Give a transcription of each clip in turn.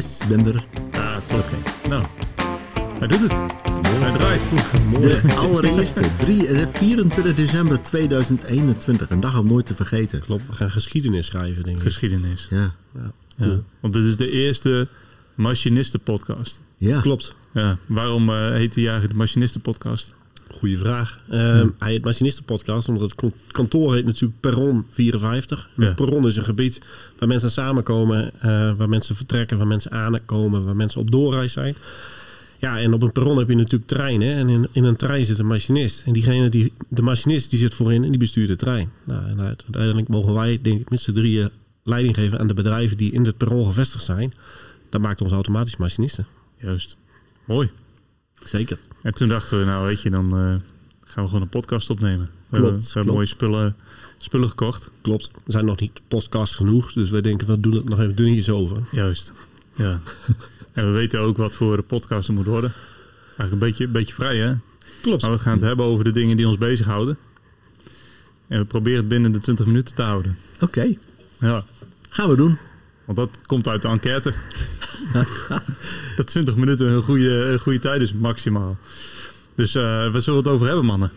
yes, ben er. Ah, top. Nou, hij doet het. Hij draait. De allereerste, drie- eh, 24 december 2021. Een dag om nooit te vergeten. Klopt, we gaan geschiedenis schrijven, denk ik. Geschiedenis. Ja, Ja. Want dit is de eerste machinisten-podcast. ja. Klopt. Ja. Waarom eh, heet die eigenlijk de machinisten-podcast? Goeie vraag. Ehm, Hij heet Machinistenpodcast, omdat het kantoor heet natuurlijk Perron 54. En Ja. Perron is een gebied waar mensen samenkomen, eh, waar mensen vertrekken, waar mensen aankomen, waar mensen op doorreis zijn. Ja, en op een perron heb je natuurlijk treinen. En in, in een trein zit een machinist. En diegene die, de machinist die zit voorin en die bestuurt de trein. Nou, en uiteindelijk mogen wij, denk ik, met z'n drieën leiding geven aan de bedrijven die in het perron gevestigd zijn. Dat maakt ons automatisch machinisten. Juist. Mooi. Zeker. En toen dachten we, nou weet je, dan eh, gaan we gewoon een podcast opnemen. We Klopt, hebben, we hebben mooie spullen, spullen gekocht. Klopt. Er zijn nog niet podcasts genoeg. Dus wij denken, we doen het nog even dunnetjes over. Juist. Ja. en we weten ook wat voor podcast er moet worden. Eigenlijk een beetje, een beetje vrij, hè? Klopt. Maar we gaan het hebben over de dingen die ons bezighouden. En we proberen het binnen de 20 minuten te houden. Oké, Ja, gaan we doen. want dat komt uit de enquête. dat 20 minuten een goede, een goede tijd is, maximaal. Dus eh waar zullen we het over hebben, mannen?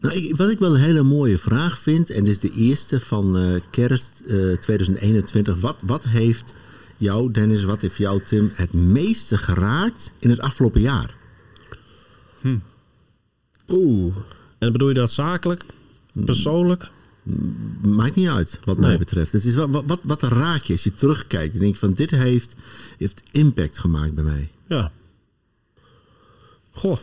Nou, ik- wat ik wel een hele mooie vraag vind, en dit is de eerste van eh, kerst eh, 2021. Wat, wat heeft jou, Dennis, wat heeft jou, Tim, het meeste geraakt in het afgelopen jaar? Oeh. En bedoel je dat zakelijk? Persoonlijk? Maakt niet uit, wat mij Nee. betreft. Het is wat, wat, wat, raak je als je terugkijkt. Je denkt van, dit heeft, heeft impact gemaakt bij mij. Ja. Goh.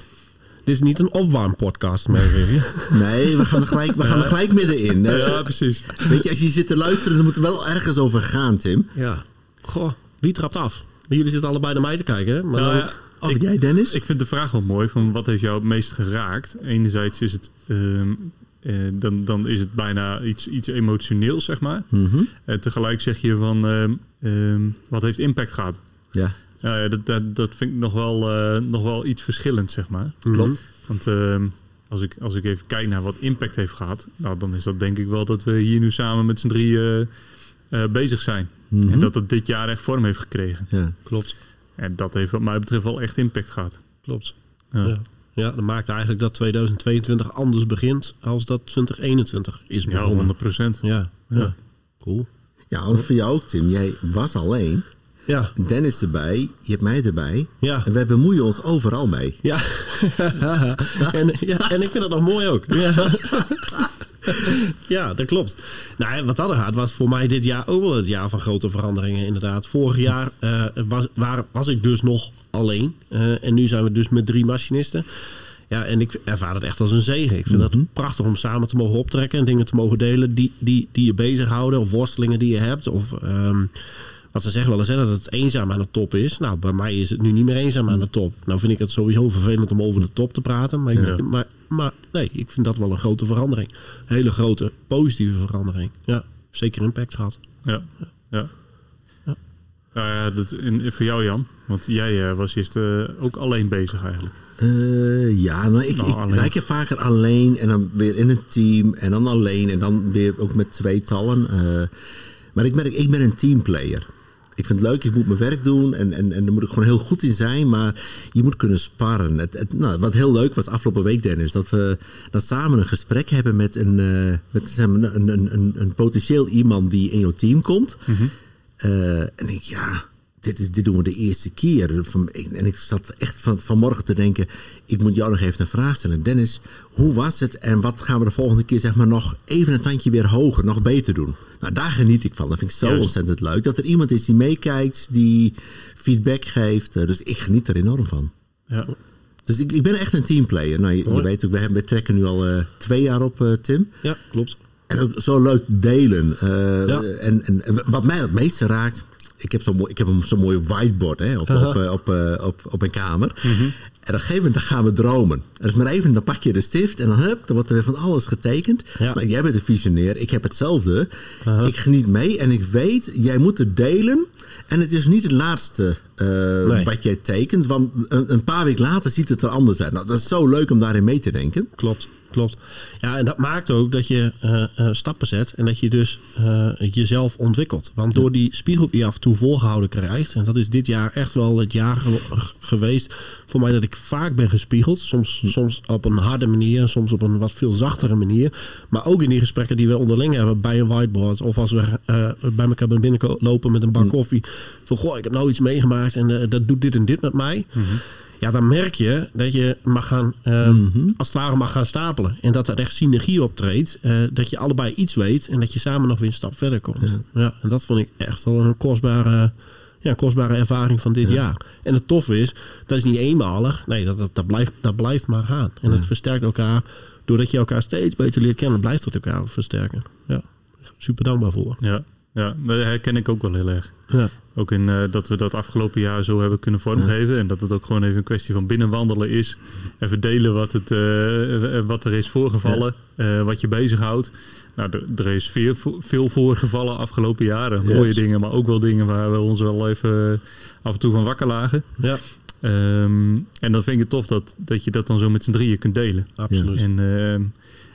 Dit is niet een opwarmpodcast, merk ik. Nee, we gaan er gelijk, we gaan er gelijk middenin. Ja, precies. Weet je, als je zit te luisteren, dan moet er wel ergens over gaan, Tim. Ja. Goh. Wie trapt af? Jullie zitten allebei naar mij te kijken, hè? Maar Nou dan- ja, Of ik, jij, Dennis? ik vind de vraag wel mooi van wat heeft jou het meest geraakt? Enerzijds is het, ehm, eh, dan, dan is het bijna iets, iets emotioneels, zeg maar. Mhm. En tegelijk zeg je van ehm, ehm, wat heeft impact gehad? Ja, dat, dat, dat vind ik nog wel, eh, nog wel iets verschillend, zeg maar. klopt. Want ehm, als, ik, als ik even kijk naar wat impact heeft gehad, nou, dan is dat denk ik wel dat we hier nu samen met z'n drieën eh, bezig zijn. Mhm. En dat het dit jaar echt vorm heeft gekregen. Ja. Klopt. En dat heeft wat mij betreft wel echt impact gehad. Klopt. Ja. Ja. Ja, dat maakt eigenlijk dat 2022 anders begint als dat 2021 is Ja, begonnen. 100 procent. Ja, ja. Ja. Cool. Ja, voor jou ook, Tim. Jij was alleen. Ja, Dennis erbij. Je hebt mij erbij. ja. En wij bemoeien ons overal mee. Ja. en, ja, en ik vind dat nog mooi ook. Ja, ja dat klopt. Nou, wat dat gaat, was voor mij dit jaar ook wel het jaar van grote veranderingen. Inderdaad. Vorig jaar eh, was, waar, was ik dus nog alleen. Eh, en nu zijn we dus met drie machinisten. Ja, en ik ervaar het echt als een zegen. Ik vind het prachtig om samen te mogen optrekken en dingen te mogen delen die, die, die je bezighouden. Of worstelingen die je hebt. Of ehm, wat ze zeggen wel eens, hè, dat het eenzaam aan de top is. Nou, bij mij is het nu niet meer eenzaam aan de top. Nou vind ik het sowieso vervelend om over de top te praten. Maar, ik- Ja. maar, maar nee, ik vind dat wel een grote verandering. Hele grote, positieve verandering. Ja, zeker impact gehad. Ja. ja. Ja. Nou ja, dat, in, voor jou Jan, want jij eh, was eerst eh, ook alleen bezig eigenlijk. Eh, ja, nou, ik, Nou, ik je vaker alleen en dan weer in een team en dan alleen en dan weer ook met tweetallen. Eh maar ik merk, ik ben een teamplayer. Ik vind het leuk, ik moet mijn werk doen en, en, en daar moet ik gewoon heel goed in zijn, maar je moet kunnen sparren. Het, het, nou, wat heel leuk was afgelopen week, Dennis, dat we dan samen een gesprek hebben met een, eh, met, een, een, een, een potentieel iemand die in jouw team komt. Eh, en ik, ja, dit, is, dit doen we de eerste keer. En ik zat echt van, vanmorgen te denken, ik moet jou nog even een vraag stellen. Dennis, hoe was het en wat gaan we de volgende keer zeg maar nog even een tandje weer hoger, nog beter doen? Nou, daar geniet ik van. Dat vind ik zo Juist. ontzettend leuk. Dat er iemand is die meekijkt, die feedback geeft. Eh, dus ik geniet er enorm van. Ja. Dus ik, ik ben echt een teamplayer. Nou, je, weet ook, we, hebben, we trekken nu al eh, twee jaar op, eh, Tim. Ja, klopt. En ook zo leuk delen. Ja. en, en wat mij het meeste raakt. Ik heb zo'n mooi, ik heb een zo'n mooie whiteboard hè, op, op, eh, op, eh, op, op mijn kamer. En op een gegeven moment dan gaan we dromen. Er is maar even, dan pak je de stift en dan, hup, dan wordt er weer van alles getekend. Ja. Maar jij bent een visionair, ik heb hetzelfde. Ik geniet mee en ik weet, jij moet het delen. En het is niet het laatste eh, Nee. wat jij tekent. Want een, een paar weken later ziet het er anders uit. Nou, dat is zo leuk om daarin mee te denken. Klopt. Klopt. Ja, en dat maakt ook dat je eh, eh, stappen zet en dat je dus eh, jezelf ontwikkelt. Want door die spiegel die je af en toe volgehouden krijgt, en dat is dit jaar echt wel het jaar ge- geweest voor mij dat ik vaak ben gespiegeld. Soms, soms op een harde manier, soms op een wat veel zachtere manier. Maar ook in die gesprekken die we onderling hebben bij een whiteboard. Of als we eh, bij elkaar naar binnen lopen met een bak koffie. Van goh, ik heb nou iets meegemaakt en dat doet dit en dit met mij. Ja, dan merk je dat je mag gaan, ehm, als het ware mag gaan stapelen. En dat er echt synergie optreedt. eh, dat je allebei iets weet en dat je samen nog weer een stap verder komt. Ja. en dat vond ik echt wel een kostbare, ja, kostbare ervaring van dit jaar. En het toffe is, dat is niet eenmalig. Nee, dat, dat, dat, blijft, dat blijft maar gaan. En het versterkt elkaar. Doordat je elkaar steeds beter leert kennen, blijft het elkaar versterken. Ja, super dankbaar voor. Ja, ja, dat herken ik ook wel heel erg. Ja, Ook in eh, dat we dat afgelopen jaar zo hebben kunnen vormgeven. En dat het ook gewoon even een kwestie van binnenwandelen is. En verdelen wat, het, eh, wat er is voorgevallen. eh, wat je bezighoudt. Nou, er, is veel, veel voorgevallen afgelopen jaren. Ja. Mooie dingen, maar ook wel dingen waar we ons wel even af en toe van wakker lagen. ja Ehm, en dan vind ik het tof dat, dat je dat dan zo met z'n drieën kunt delen. absoluut. En, ehm,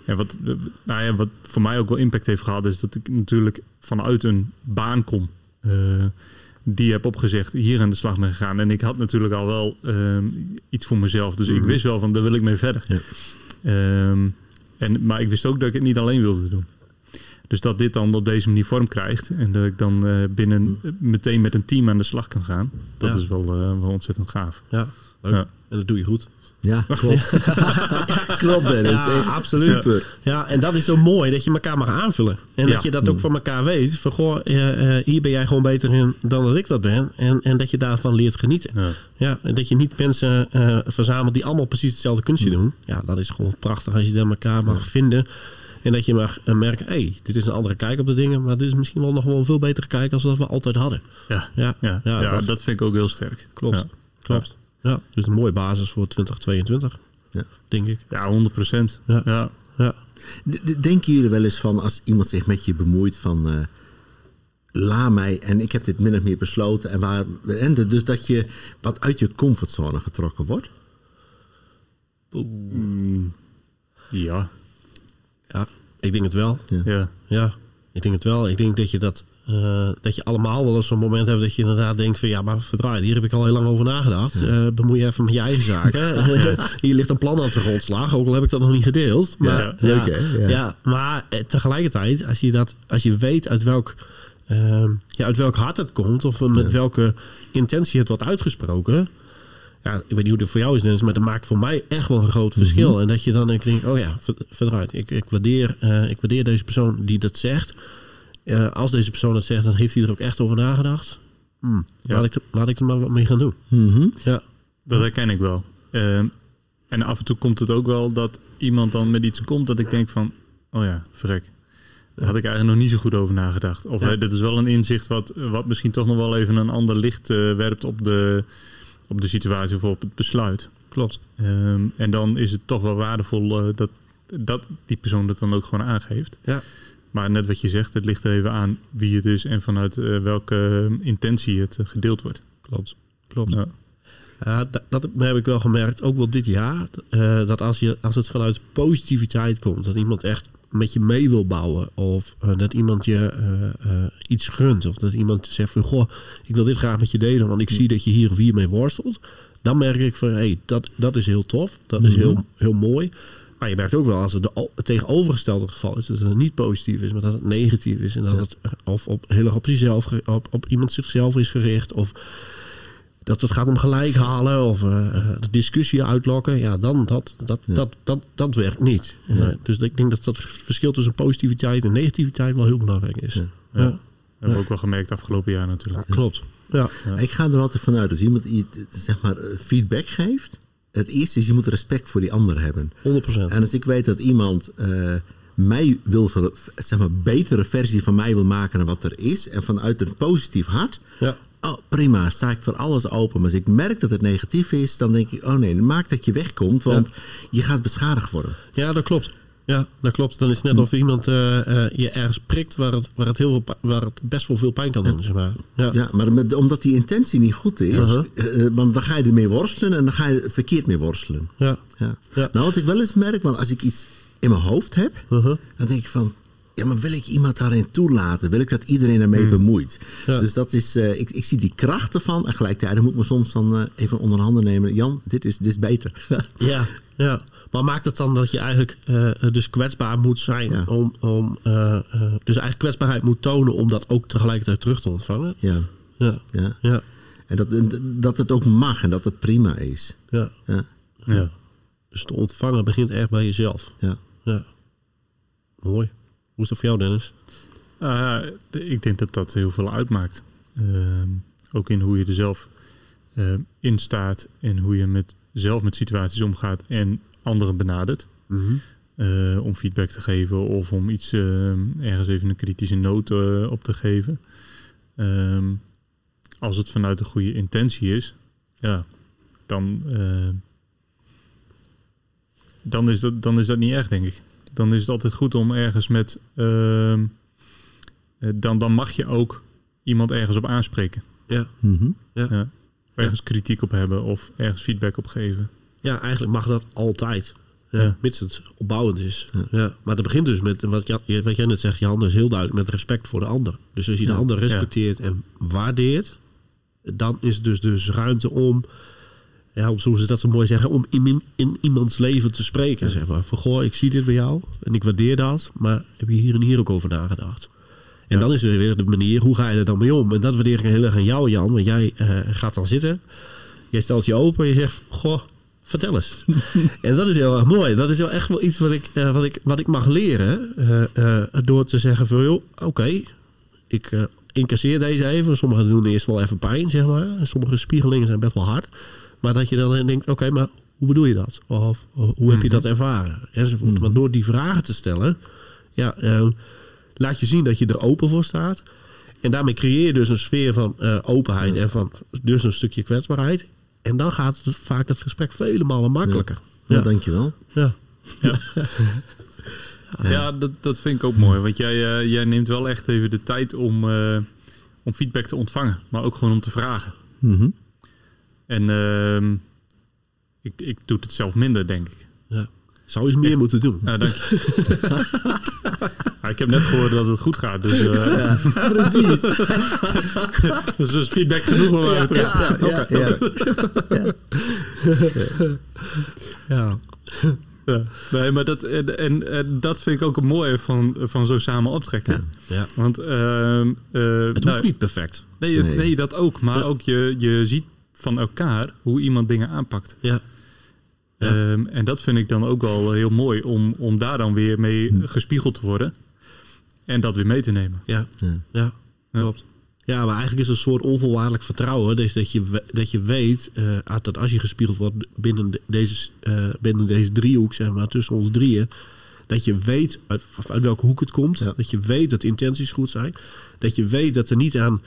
en wat, nou ja, wat voor mij ook wel impact heeft gehad, is dat ik natuurlijk vanuit een baan kom. eh, die heb opgezegd, hier aan de slag ben gegaan. En ik had natuurlijk al wel ehm, iets voor mezelf. Dus ik wist wel van, daar wil ik mee verder. Ja. Ehm, en, maar ik wist ook dat ik het niet alleen wilde doen. Dus dat dit dan op deze manier vorm krijgt. En dat ik dan eh, binnen meteen met een team aan de slag kan gaan. Dat Ja. is wel, eh, wel ontzettend gaaf. Ja, leuk. Ja. En dat doe je goed. Ja, klopt. klopt, Dennis. Ja, Echt absoluut. Super. Ja, en dat is zo mooi dat je elkaar mag aanvullen. En Ja. dat je dat ook van elkaar weet. Van goh, eh, eh, hier ben jij gewoon beter in dan dat ik dat ben. En, en dat je daarvan leert genieten. Ja. Ja, en dat je niet mensen eh, verzamelt die allemaal precies hetzelfde kunstje doen. Ja, dat is gewoon prachtig als je dat elkaar mag vinden. En dat je mag merken, hé, hey, dit is een andere kijk op de dingen. Maar dit is misschien wel nog wel een veel betere kijk als dat we altijd hadden. Ja, Ja, ja, ja, dat, dat- vind ik ook heel sterk. Klopt. Klopt. Ja, dus een mooie basis voor 2022. Ja. Denk ik. Ja, 100 procent. Ja. Ja. Denken jullie wel eens van als iemand zich met je bemoeit van... eh la mij en ik heb dit min of meer besloten. En waar, en de- dus dat je wat uit je comfortzone getrokken wordt? Mm, ja. ja, ik denk het wel. ja. Ja, ik denk het wel. Ik denk dat je dat, eh, dat je allemaal wel eens zo'n moment hebt dat je inderdaad denkt van ja, maar verdraai, hier heb ik al heel lang over nagedacht. Eh, bemoei je even met je eigen zaken. hier ligt een plan aan de grondslag, ook al heb ik dat nog niet gedeeld. Maar, Ja, leuk, hè? Ja. Ja. maar eh, tegelijkertijd, als je, dat, als je weet uit welk, ehm, ja, uit welk hart het komt of met welke intentie het wordt uitgesproken. Ja, ik weet niet hoe het voor jou is, Dennis, maar dat maakt voor mij echt wel een groot verschil. En dat je dan denk ik, oh ja, ver- verdraaid. Ik, ik, waardeer, ik waardeer deze persoon die dat zegt. Eh, als deze persoon dat zegt, dan heeft hij er ook echt over nagedacht. Hm, Ja. laat, ik er, laat ik er maar wat mee gaan doen. Mhm. Ja, Dat herken ik wel. Ehm, en af en toe komt het ook wel dat iemand dan met iets komt dat ik denk van... Oh ja, verrek. Daar had ik eigenlijk nog niet zo goed over nagedacht. Of Ja. eh, dit is wel een inzicht wat, wat misschien toch nog wel even een ander licht eh, werpt op de, op de situatie of op het besluit. klopt. Ehm, en dan is het toch wel waardevol eh, dat, dat die persoon dat dan ook gewoon aangeeft. Ja. Maar net wat je zegt, het ligt er even aan wie het is en vanuit eh, welke eh, intentie het eh, gedeeld wordt. Klopt. Klopt. Ja. Dat, dat heb ik wel gemerkt, ook wel dit jaar. dat als, je, als het vanuit positiviteit komt, dat iemand echt met je mee wil bouwen. Of dat iemand je iets gunt. Of dat iemand zegt van, goh, ik wil dit graag met je delen, want ik zie dat je hier of hier mee worstelt. Dan merk ik van, hé, hey, dat, dat is heel tof. Dat is heel, heel mooi. Maar je merkt ook wel als het de het tegenovergestelde geval is, dat het niet positief is, maar dat het negatief is. En dat het of op, heel erg op, zichzelf, op, op iemand zichzelf is gericht. Of dat het gaat om gelijk halen of eh, eh, de discussie uitlokken. Ja, dan dat, dat, dat, dat, dat werkt niet. Eh, dus ik denk dat dat verschil tussen positiviteit en negativiteit wel heel belangrijk is. Ja, Ja. Dat hebben we ook wel gemerkt afgelopen jaar natuurlijk. klopt. Ja, Ik ga er altijd vanuit, als iemand je, zeg maar, feedback geeft... Het eerste is, je moet respect voor die ander hebben. 100%. En als ik weet dat iemand eh, mij wil, zeg maar, betere versie van mij wil maken dan wat er is... en vanuit een positief hart... Ja. Oh, prima, sta ik voor alles open. Maar als ik merk dat het negatief is, dan denk ik... oh nee, maak dat je wegkomt, want je gaat beschadigd worden. ja, dat klopt. Ja, dat klopt. Dan is het net of iemand eh, eh, je ergens prikt waar het, waar, het heel veel, waar het best wel veel pijn kan doen. Zeg maar. ja. Ja, maar met, omdat die intentie niet goed is... Uh-huh. eh, want dan ga je ermee worstelen en dan ga je verkeerd mee worstelen. Ja. Ja. Ja. Nou, wat ik wel eens merk, want als ik iets in mijn hoofd heb, Uh-huh. dan denk ik van... Ja, maar wil ik iemand daarin toelaten? Wil ik dat iedereen ermee bemoeit? Ja. Dus dat is, ik, ik zie die krachten van. En gelijktijdig moet ik me soms dan even onder handen nemen. Jan, dit is, dit is beter. Ja, ja. Maar maakt het dan dat je eigenlijk eh, dus kwetsbaar moet zijn Ja. om, om eh, eh, dus eigenlijk kwetsbaarheid moet tonen om dat ook tegelijkertijd terug te ontvangen? ja, Ja, ja. ja, En dat, dat het ook mag en dat het prima is. ja. Ja, Ja. Dus te ontvangen begint echt bij jezelf. ja. Ja. Mooi. Hoe is dat voor jou, Dennis? Uh, ik denk dat dat heel veel uitmaakt. Ehm, ook in hoe je er zelf eh, in staat en hoe je met, zelf met situaties omgaat en anderen benadert. eh, om feedback te geven of om iets eh, ergens even een kritische noot eh, op te geven. Ehm, als het vanuit een goede intentie is, ja, dan, eh, dan, is dat, dan is dat niet erg, denk ik. Dan is het altijd goed om ergens met. ehm, eh, dan, dan mag je ook iemand ergens op aanspreken. Ja. Mhm. Ja. Ergens kritiek op hebben of ergens feedback op geven. Ja, eigenlijk mag dat altijd. Ja, Ja. Mits het opbouwend is. Ja. Ja. Maar dat begint dus met, wat, wat jij net zegt, Jan, is heel duidelijk met respect voor de ander. Dus als je de ander respecteert en waardeert, dan is dus dus ruimte om, ja, om zoals ze dat zo mooi zeggen, om in, in iemands leven te spreken. Zeg maar. Van, goh, ik zie dit bij jou en ik waardeer dat, maar heb je hier en hier ook over nagedacht? En dan is er weer de manier, hoe ga je er dan mee om? En dat waardeer ik heel erg aan jou, Jan. Want jij eh, gaat dan zitten, jij stelt je open en je zegt, goh, vertel eens. en dat is heel erg mooi. Dat is wel echt wel iets wat ik, eh, wat ik, wat ik mag leren. eh, door te zeggen van, joh, oké, ik incasseer deze even. Sommigen doen eerst wel even pijn, zeg maar. Sommige spiegelingen zijn best wel hard. Maar dat je dan denkt, oké, maar hoe bedoel je dat? Of hoe heb je dat ervaren? Enzovoort. Maar door die vragen te stellen, ja, laat je zien dat je er open voor staat. En daarmee creëer je dus een sfeer van openheid en van dus een stukje kwetsbaarheid. En dan gaat het vaak het gesprek vele malen makkelijker. Ja, Ja. dankjewel. Ja. Ja, dat, dat vind ik ook mooi. Want jij, eh, jij neemt wel echt even de tijd om, eh, om feedback te ontvangen. Maar ook gewoon om te vragen. Mhm. En ehm, ik, ik doe het zelf minder, denk ik. Zou eens meer Echt? moeten doen. Nou, dank. Ja, ik heb net gehoord dat het goed gaat. Dus, eh Precies. dus, dus feedback genoeg wat mij betreft. Ja, ja. Ja. Ja. Nee, maar dat, en, en, dat vind ik ook het mooie van, van zo samen optrekken. ja. Want eh, Het nou, hoeft niet perfect. Nee, Nee. nee. dat ook. Maar Ja. ook je, je ziet van elkaar hoe iemand dingen aanpakt. Ja. Ja. Ehm, en dat vind ik dan ook wel heel mooi om, om daar dan weer mee gespiegeld te worden. En dat weer mee te nemen. Ja. Ja. Ja. Ja. Klopt. Ja, maar eigenlijk is het een soort onvoorwaardelijk vertrouwen. Dus dat je, dat je weet eh, dat als je gespiegeld wordt binnen, de- deze, eh, binnen deze driehoek, zeg maar, tussen ons drieën. Dat je weet uit, uit welke hoek het komt. Ja. Dat je weet dat intenties goed zijn. Dat je weet dat er niet aan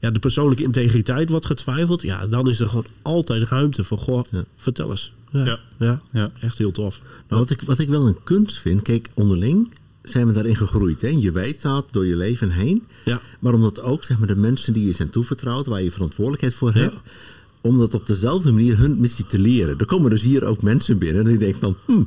ja, de persoonlijke integriteit wordt getwijfeld. Ja, dan is er gewoon altijd ruimte voor, goh, Ja. vertel eens. Ja. Ja. Ja. Echt heel tof. Nou, wat, ik, wat ik wel een kunst vind, kijk, onderling zijn we daarin gegroeid. Hè? Je weet dat door je leven heen. Ja. Maar omdat ook zeg maar, de mensen die je zijn toevertrouwd, waar je verantwoordelijkheid voor hebt, om dat op dezelfde manier hun missie te leren. Er komen dus hier ook mensen binnen en ik denk van, hm,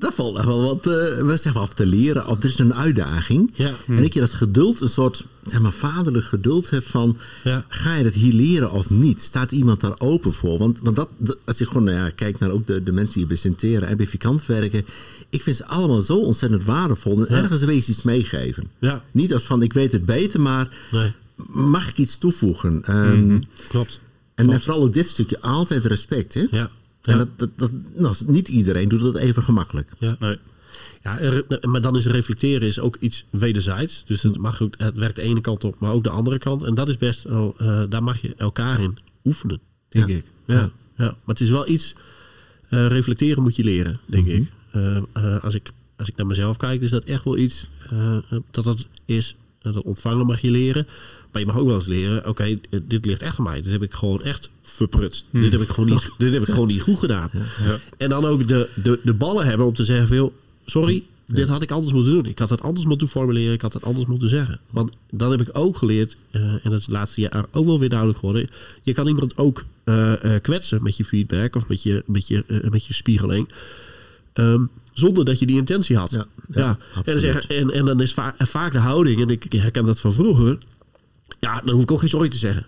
daar valt nog wel wat we zeggen, af te leren. Of er is een uitdaging. Ja. En dat je dat geduld, een soort zeg maar, vaderlijk geduld hebt van... Ja. ga je dat hier leren of niet? Staat iemand daar open voor? Want, want dat, dat- als je gewoon nou ja, kijkt naar ook de, de mensen die presenteren en bij Vikant werken... ik vind ze allemaal zo ontzettend waardevol. En ergens je iets meegeven. Ja. Niet als van, ik weet het beter, maar Nee. mag ik iets toevoegen? Ehm, Klopt. en, en vooral ook dit stukje, altijd respect. Hè? Ja. En dat, dat, dat, nou, niet iedereen doet dat even gemakkelijk. Ja. Nee. Ja, er- maar dan is reflecteren is ook iets wederzijds. Dus het, mag ook, het werkt de ene kant op, maar ook de andere kant. En dat is best wel, eh, daar mag je elkaar in oefenen, denk Ja. ik. Ja. Ja. Ja. Maar het is wel iets, eh, reflecteren moet je leren, denk Mhm. ik. Eh, eh, als ik. Als ik naar mezelf kijk, is dat echt wel iets eh, dat dat is. Eh, dat ontvangen mag je leren. Maar je mag ook wel eens leren, oké, eh, dit ligt echt aan mij. Dit heb ik gewoon echt verprutst. Dit, heb ik gewoon niet, dit heb ik gewoon niet goed gedaan. Ja. En dan ook de, de, de ballen hebben om te zeggen: van, joh, sorry, dit had ik anders moeten doen. Ik had het anders moeten formuleren. Ik had het anders moeten zeggen. Want dat heb ik ook geleerd. eh, en dat is het laatste jaar ook wel weer duidelijk geworden. Je kan iemand ook kwetsen met je feedback of met je, met je, met je spiegeling. Ehm, zonder dat je die intentie had. Ja, Ja, ja, En, en, en dan is va- vaak de houding, en ik herken dat van vroeger. Ja, dan hoef ik ook geen sorry te zeggen.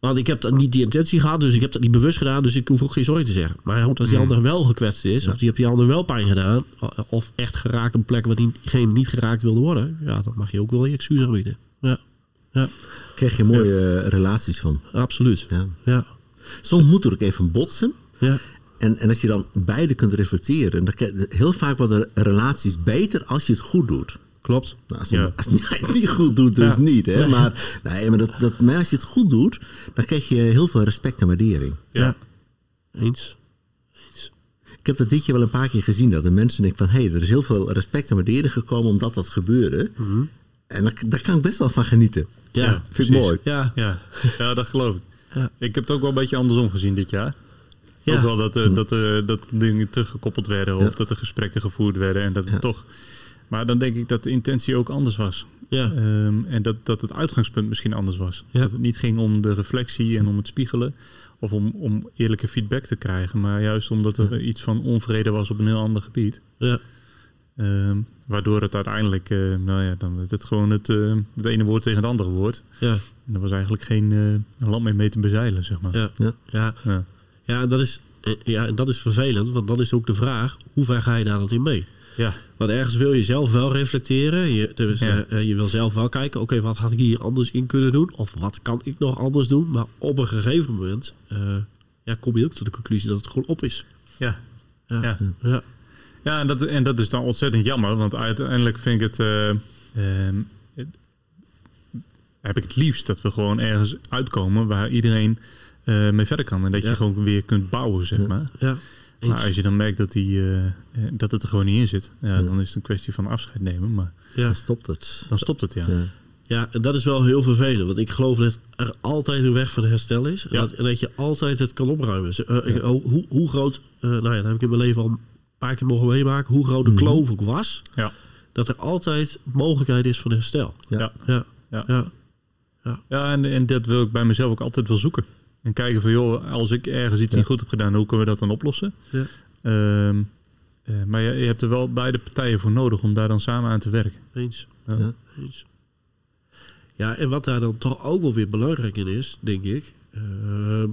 Want ik heb dan niet die intentie gehad, dus ik heb dat niet bewust gedaan, dus ik hoef ook geen sorry te zeggen. Maar goed, als die ander wel gekwetst is, of die heb die ander wel pijn gedaan, of echt geraakt op een plek waar diegene niet geraakt wilde worden, ja, dan mag je ook wel je excuus aanbieden. Ja, ja krijg je mooie eh, relaties van. absoluut. Ja. Ja, Soms moet er ook even botsen. ja, En, en als je dan beide kunt reflecteren. Heel vaak worden relaties beter als je het goed doet. klopt. Nou, als, Ja. als je het niet goed doet, dus Ja. niet. Hè? Maar, nee, maar, dat, dat, maar als je het goed doet, dan krijg je heel veel respect en waardering. Ja. Eens. Ik heb dat dit jaar wel een paar keer gezien. Dat de mensen denken van... hé, hey, er is heel veel respect en waardering gekomen omdat dat gebeurde. En daar, daar kan ik best wel van genieten. Ja, Ja, Vind ik mooi. ja, Ja, ja dat geloof ik. Ja. Ik heb het ook wel een beetje andersom gezien dit jaar. Ja. Ook wel dat, eh, dat, eh, dat dingen teruggekoppeld werden. Of Ja. dat er gesprekken gevoerd werden. En dat het toch... Maar dan denk ik dat de intentie ook anders was. ja, Ehm, en dat, dat het uitgangspunt misschien anders was. Ja. Dat het niet ging om de reflectie en om het spiegelen. Of om, om eerlijke feedback te krijgen. Maar juist omdat er iets van onvrede was op een heel ander gebied. ja, Ehm, waardoor het uiteindelijk... eh, nou ja, dan werd het gewoon het, eh, het ene woord tegen het andere woord. ja, En er was eigenlijk geen eh, land meer mee te bezeilen, zeg maar. ja, Ja. ja. Ja. Dat is, eh, ja, en dat is vervelend, want dan is ook de vraag: hoe ver ga je daar dan in mee? Ja. Want ergens wil je zelf wel reflecteren. Je, dus, Ja. eh, je wil zelf wel kijken: oké, wat had ik hier anders in kunnen doen? Of wat kan ik nog anders doen? Maar op een gegeven moment eh, ja, kom je ook tot de conclusie dat het gewoon op is. Ja. Ja, Ja. ja. Ja, en dat, en dat is dan ontzettend jammer. Want uiteindelijk vind ik het, eh, ehm, het- Heb ik het liefst dat we gewoon ergens uitkomen waar iedereen eh, mee verder kan. En dat Ja. je gewoon weer kunt bouwen, zeg Ja. maar. ja. Maar als je dan merkt dat, die, eh, eh, dat het er gewoon niet in zit, ja, Ja. dan is het een kwestie van afscheid nemen. Maar ja. Dan stopt het. dan stopt het, ja. Ja. Ja, en dat is wel heel vervelend. Want ik geloof dat er altijd een weg van herstel is. En, Ja. dat, en dat je altijd het kan opruimen. Oh, hoe, hoe groot, eh, nou ja, dat heb ik in mijn leven al een paar keer mogen meemaken. Hoe groot de Mhm. kloof ook was. Ja. Dat er altijd mogelijkheid is van herstel. Ja. Ja. Ja, Ja. ja, Ja, en, en dat wil ik bij mezelf ook altijd wel zoeken. En kijken van, joh, als ik ergens iets Ja. niet goed heb gedaan, hoe kunnen we dat dan oplossen? Ja. Ehm, eh, maar je, je hebt er wel beide partijen voor nodig om daar dan samen aan te werken. eens. Ja. Ja. eens. Ja, en wat daar dan toch ook wel weer belangrijk in is, denk ik... ehm,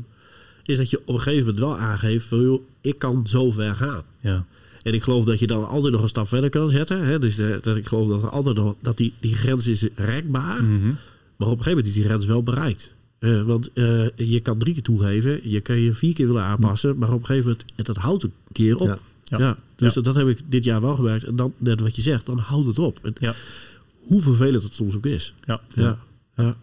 is dat je op een gegeven moment wel aangeeft van... Joh, ik kan zo ver gaan. Ja, En ik geloof dat je dan altijd nog een stap verder kan zetten. Hè? Dus de- dat ik geloof dat er altijd nog dat die, die grens is rekbaar. Mhm. Maar op een gegeven moment is die grens wel bereikt. Eh, want eh, je kan drie keer toegeven, je kan je vier keer willen aanpassen, maar op een gegeven moment, en dat houdt een keer op. Ja. Ja. Ja. dus Ja. Dat, dat heb ik dit jaar wel gewerkt. En dan, net wat je zegt, dan houdt het op. En Ja. Hoe vervelend het soms ook is. ja. Ja. Ja.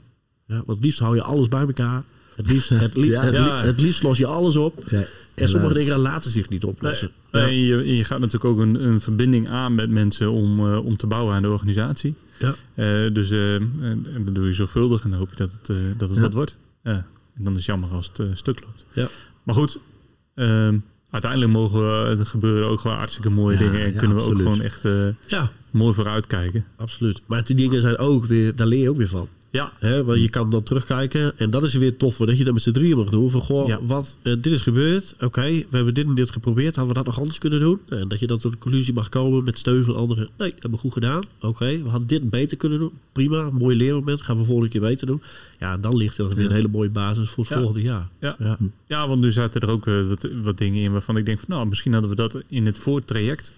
Ja. want het liefst hou je alles bij elkaar. Het liefst, het, li- Ja. het, li- het liefst los je alles op. Ja, En sommige dingen laten zich niet oplossen. Nee, Ja. en je, en je gaat natuurlijk ook een, een verbinding aan met mensen om, eh, om te bouwen aan de organisatie. Ja. Eh, dus eh, en, en dat doe je zorgvuldig en dan hoop je dat het, eh, dat het Ja. wat wordt. Ja. En dan is het jammer als het eh, stuk loopt. Ja. Maar goed, ehm, uiteindelijk mogen we, er gebeuren ook gewoon hartstikke mooie Ja, dingen. En ja, kunnen we ook gewoon echt eh, ja, mooi vooruitkijken. absoluut. Maar die dingen zijn ook weer, daar leer je ook weer van. Ja, Hè, want je kan dan terugkijken en dat is weer toffer dat je dat met z'n drieën mag doen. Van goh, Ja. wat, eh, dit is gebeurd. Oké, we hebben dit en dit geprobeerd. Hadden we dat nog anders kunnen doen? En dat je dan tot de conclusie mag komen met steun van anderen. Nee, dat hebben we goed gedaan. Oké, we hadden dit beter kunnen doen. Prima, mooi leermoment. Gaan we volgende keer beter doen. Ja, dan ligt er weer een hele mooie basis voor het volgende jaar. Ja. Ja. Ja, want nu zaten er ook eh, wat, wat dingen in waarvan ik denk van nou, misschien hadden we dat in het voortraject,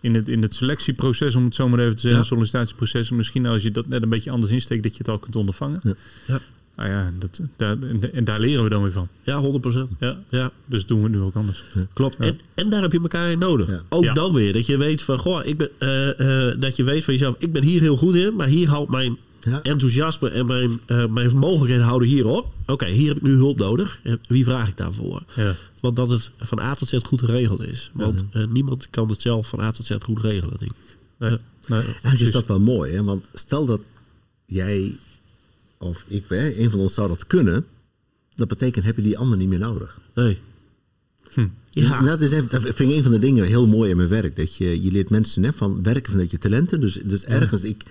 in het, in het selectieproces, om het zo maar even te zeggen, Ja. sollicitatieproces, misschien als je dat net een beetje anders insteekt, dat je het al kunt ondervangen. Ja. Ja. Nou ja, dat, daar, en, en daar leren we dan weer van. Ja, 100%. Ja, Ja, dus doen we het nu ook anders. klopt. Ja. En, en daar heb je elkaar in nodig. Ja. Ook Ja. dan weer. Dat je weet van, goh, ik ben, eh, eh, dat je weet van jezelf, ik ben hier heel goed in, maar hier houdt mijn Ja. enthousiasme en mijn, eh, mijn mogelijkheden houden hier op. Oké, hier heb ik nu hulp nodig. En Wie vraag ik daarvoor? Ja, Want dat het van A tot Z goed geregeld is. Want eh, niemand kan het zelf van A tot Z goed regelen, denk ik. nee, nee, Eigenlijk is dat wel mooi, hè? want stel dat jij of ik, hè, een van ons zou dat kunnen, dat betekent heb je die ander niet meer nodig. Nee. Hm. Ja, Nou, dat, is even, dat vind ik een van de dingen heel mooi in mijn werk. Dat je, je leert mensen hè, van werken vanuit je talenten. Dus, dus ergens, ik,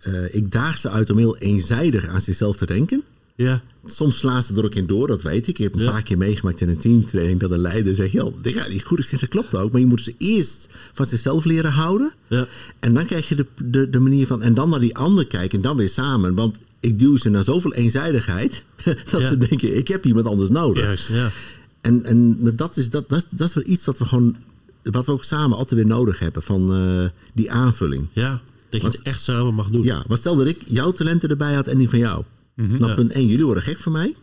eh, ik daag ze uit om heel eenzijdig aan zichzelf te denken. Ja. Soms slaan ze er ook in door, dat weet ik. Ik heb een Ja. paar keer meegemaakt in een teamtraining dat een leider zegt: Joh, dit gaat niet goed. Ik zeg: Dat klopt ook. Maar je moet ze eerst van zichzelf leren houden. Ja. En dan krijg je de, de, de manier van. En dan naar die ander kijken en dan weer samen. Want ik duw ze naar zoveel eenzijdigheid. dat Ja. ze denken: Ik heb iemand anders nodig. Juist. Ja. En, en dat, is, dat, dat, is, dat is wel iets wat we gewoon. Wat we ook samen altijd weer nodig hebben. Van eh, die aanvulling. ja. Dat je Want- het echt samen mag doen. Ja, wat stel dat ik jouw talenten erbij had en die van jou. Dan Ja. punt 1, jullie worden gek van mij.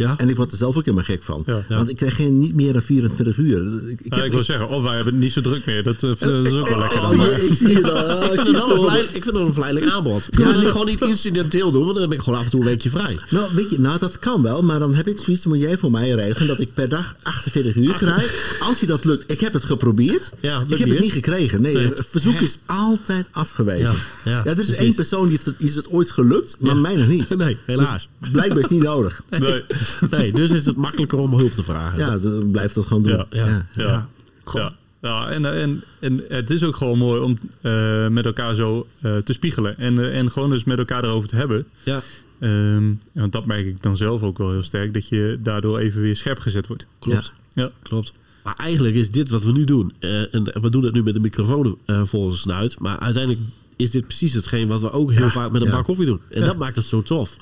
Ja. En ik word er zelf ook helemaal gek van. Ja. Ja. Want ik krijg geen, niet meer dan 24 uur. Ik, ik Ja, ik wil zeggen, of wij hebben het niet zo druk meer. Dat, eh, dat is ook wel lekker. dan, maar- je- ik zie. Oh, Ik vind, het wel een voor me. vlei- ik vind het een vlijelijk aanbod. Kunnen we nee. dat gewoon niet incidenteel doen? Want dan heb ik gewoon af en toe een weekje vrij. Nou, weet je, nou, dat kan wel. Maar dan heb ik zoiets, moet jij voor mij regelen... dat ik per dag 48 uur krijg. Als je dat lukt, ik heb het geprobeerd. Ik heb niet, het niet gekregen. Nee, verzoek is altijd afgewezen. Ja, er is precies. één persoon die heeft het, is het ooit gelukt, maar mij nog niet. Nee, helaas. Dus blijkbaar is het niet nodig. Nee. Nee, dus is het makkelijker om hulp te vragen. Ja, dan blijf dat gewoon doen. Ja. Ja. Ja. Ja. Ja. Ja, en, en, en het is ook gewoon mooi om eh, met elkaar zo eh, te spiegelen. En, eh, en gewoon dus met elkaar erover te hebben. Ja, Ehm, want dat merk ik dan zelf ook wel heel sterk. Dat je daardoor even weer scherp gezet wordt. klopt. Ja. Klopt. Maar eigenlijk is dit wat we nu doen. en we doen het nu met de microfoon eh voor snuit. Maar uiteindelijk is dit precies hetgeen wat we ook heel vaak met een ja. bak koffie doen. En Ja. dat maakt het zo tof.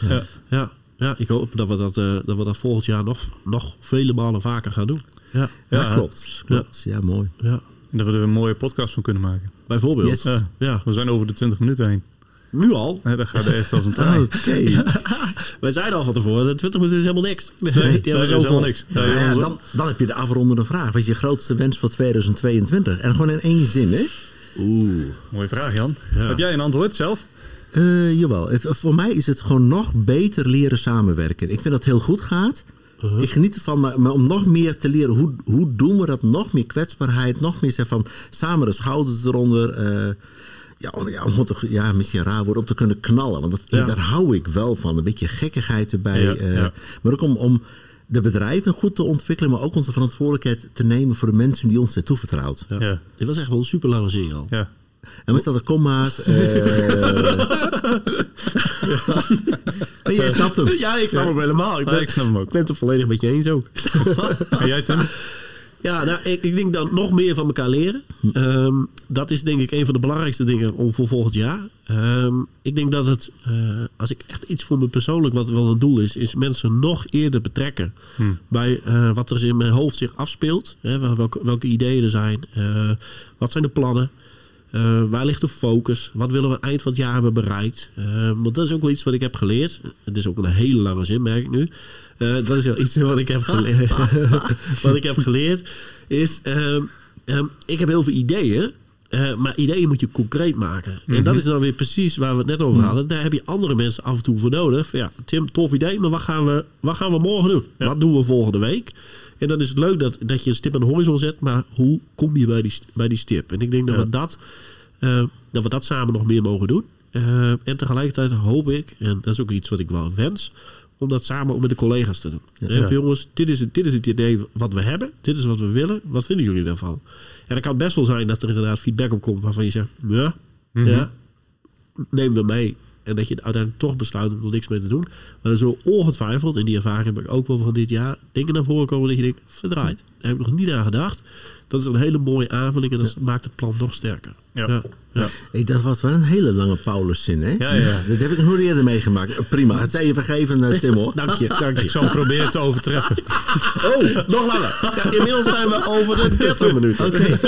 Ja. Ja, ik hoop dat we dat, eh, dat we dat volgend jaar nog, nog vele malen vaker gaan doen. Ja, Ja, Ja. klopt. klopt. Ja, mooi. ja. En dat we er een mooie podcast van kunnen maken. bijvoorbeeld. Yes. Ja. Ja, We zijn over de 20 minuten heen. nu al. Ja, dat gaat echt als een trein. Oké. Wij zeiden al van tevoren, de 20 minuten is helemaal niks. Nee, die hebben we zo is helemaal niks. Ja, dan, dan heb je de afrondende vraag. Wat is je grootste wens voor 2022? En gewoon in één zin, hè? Oeh. Mooie vraag, Jan. Ja. Heb jij een antwoord zelf? Eh, jawel. Het, voor mij is het gewoon nog beter leren samenwerken. Ik vind dat het heel goed gaat. Uh-huh. Ik geniet ervan, maar, maar om nog meer te leren, hoe, hoe doen we dat? Nog meer kwetsbaarheid, nog meer zeg van samen de schouders eronder. eh, ja, om, ja, om toch, ja, misschien raar woord, om te kunnen knallen. Want dat, Ja. daar hou ik wel van. Een beetje gekkigheid erbij. Ja, eh, ja. Maar ook om, om de bedrijven goed te ontwikkelen, maar ook onze verantwoordelijkheid te nemen voor de mensen die ons zijn toevertrouwd. Ja. Ja. Dit was echt wel een super lange zin al. Ja. En wat staat er komma's? eh oh, jij snapt hem. Ja, ik snap hem helemaal. Ik ben, Ja, ik snap hem ook. ik ben het er volledig met je eens ook. En jij, Tim? Ja, nou, ik, ik denk dan nog meer van elkaar leren. Ehm, dat is denk ik een van de belangrijkste dingen om voor volgend jaar. Ehm, ik denk dat het, eh, als ik echt iets voor me persoonlijk wat wel een doel is, is mensen nog eerder betrekken bij eh, wat er in mijn hoofd zich afspeelt. Hè, wel- welke, welke ideeën er zijn. eh, wat zijn de plannen? Eh, waar ligt de focus? Wat willen we eind van het jaar hebben bereikt? Eh, want dat is ook wel iets wat ik heb geleerd. Het is ook een hele lange zin, merk ik nu. Eh, dat is wel iets wat ik heb geleerd. wat ik heb geleerd is... ehm, ik heb heel veel ideeën. maar ideeën moet je concreet maken. En dat is dan weer precies waar we het net over hadden. Daar heb je andere mensen af en toe voor nodig. Van, ja, Tim, tof idee, maar wat gaan we, wat gaan we morgen doen? Wat doen we volgende week? En dan is het leuk dat, dat je een stip aan de horizon zet. Maar hoe kom je bij die, bij die stip? En ik denk dat, Ja. we dat, eh, dat we dat samen nog meer mogen doen. Eh, en tegelijkertijd hoop ik, en dat is ook iets wat ik wel wens... om dat samen ook met de collega's te doen. En van, jongens, dit is, het, dit is het idee wat we hebben. Dit is wat we willen. Wat vinden jullie daarvan? En het kan best wel zijn dat er inderdaad feedback op komt... waarvan je zegt, ja, ja nemen we mee. En dat je uiteindelijk toch besluit om er niks mee te doen. Maar er zullen ongetwijfeld, en die ervaring heb ik ook wel van dit jaar, dingen naar voren komen dat je denkt, verdraaid. Daar heb ik nog niet aan gedacht. Dat is een hele mooie aanvulling en dat maakt het plan nog sterker. Ja. Ja. Ja. Hey, dat was wel een hele lange Pauluszin, hè? Ja, ja. Dat heb ik nog nooit eerder meegemaakt. Prima. Het zij je vergeven, eh, Tim, hoor. Dank je, dank Ik je. zal hem proberen te overtreffen. Oh, Nog langer. Ja, inmiddels zijn we over de 30 minuten. oké.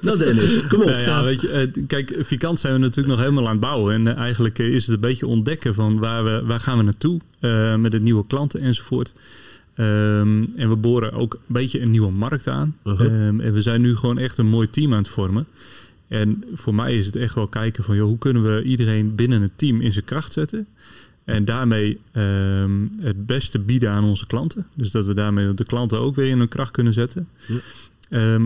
nou, Dennis, kom op. Ja, weet je, eh, kijk, Vikant zijn we natuurlijk nog helemaal aan het bouwen. En eh, eigenlijk eh, is het een beetje ontdekken van waar, we, waar gaan we naartoe eh, met de nieuwe klanten enzovoort. Ehm, en we boren ook een beetje een nieuwe markt aan. Uh-huh. Ehm, en we zijn nu gewoon echt een mooi team aan het vormen. En voor mij is het echt wel kijken van, joh, hoe kunnen we iedereen binnen het team in zijn kracht zetten? En daarmee ehm, het beste bieden aan onze klanten. Dus dat we daarmee de klanten ook weer in hun kracht kunnen zetten. Ja.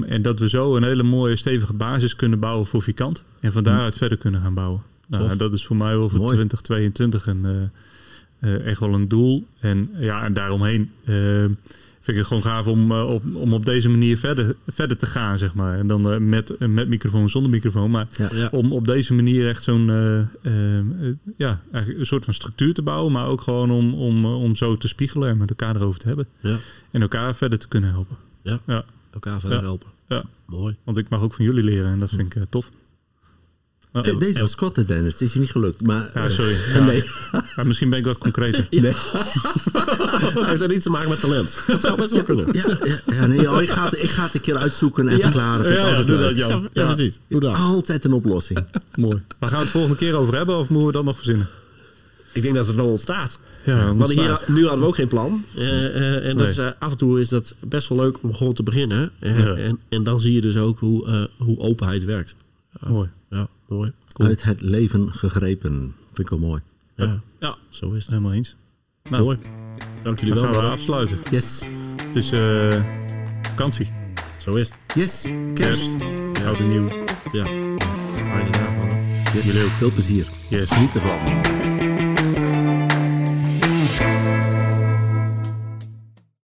En dat we zo een hele mooie stevige basis kunnen bouwen voor Vikant. En van daaruit verder kunnen gaan bouwen. Nou, dat is voor mij wel voor Mooi. 2022 een, eh, echt wel een doel. En ja, en daaromheen eh, vind ik het gewoon gaaf om, eh, op, om op deze manier verder, verder te gaan, zeg maar. En dan eh, met, eh, met microfoon, zonder microfoon. Maar Ja. Ja. om op deze manier echt zo'n, eh, eh, eh, ja, een soort van structuur te bouwen. Maar ook gewoon om, om, eh, om zo te spiegelen en met elkaar erover te hebben. Ja. En elkaar verder te kunnen helpen. Ja. Ja, Elkaar verder helpen. ja. Mooi. Want ik mag ook van jullie leren en dat vind ik eh, tof. De- Deze was korter, Dennis. Het is je niet gelukt. Maar, Ja, sorry. Ja. Nee. Maar misschien ben ik wat concreter. nee. Hij heeft er iets te maken met talent. Dat zou best wel kunnen. Ja, ja, ja, nee, oh, ik, ga het, ik ga het een keer uitzoeken en verklaren. Ja, doe dat, Jan. Ja, Ja, precies. Doe dat. Altijd een oplossing. Mooi. Waar gaan we het volgende keer over hebben of moeten we dat nog verzinnen? Ik denk dat het wel ontstaat. Ja, Want hier, nu hadden we ook geen plan. Eh, eh, en dat Nee. is, eh, af en toe is dat best wel leuk om gewoon te beginnen. Ja. en, en dan zie je dus ook hoe, eh, hoe openheid werkt. Mooi. Ja, mooi. Uit het leven gegrepen. Vind ik wel mooi. Ja, Ja, zo is het. helemaal eens. Nou, Mooi. Dank jullie dan wel. gaan we mannen. afsluiten. Yes. Het is eh, vakantie. Zo is het. Yes. Kerst. Oud en nieuw. Ja. Fijne dagen. Yes. Veel plezier. Yes. Geniet ervan.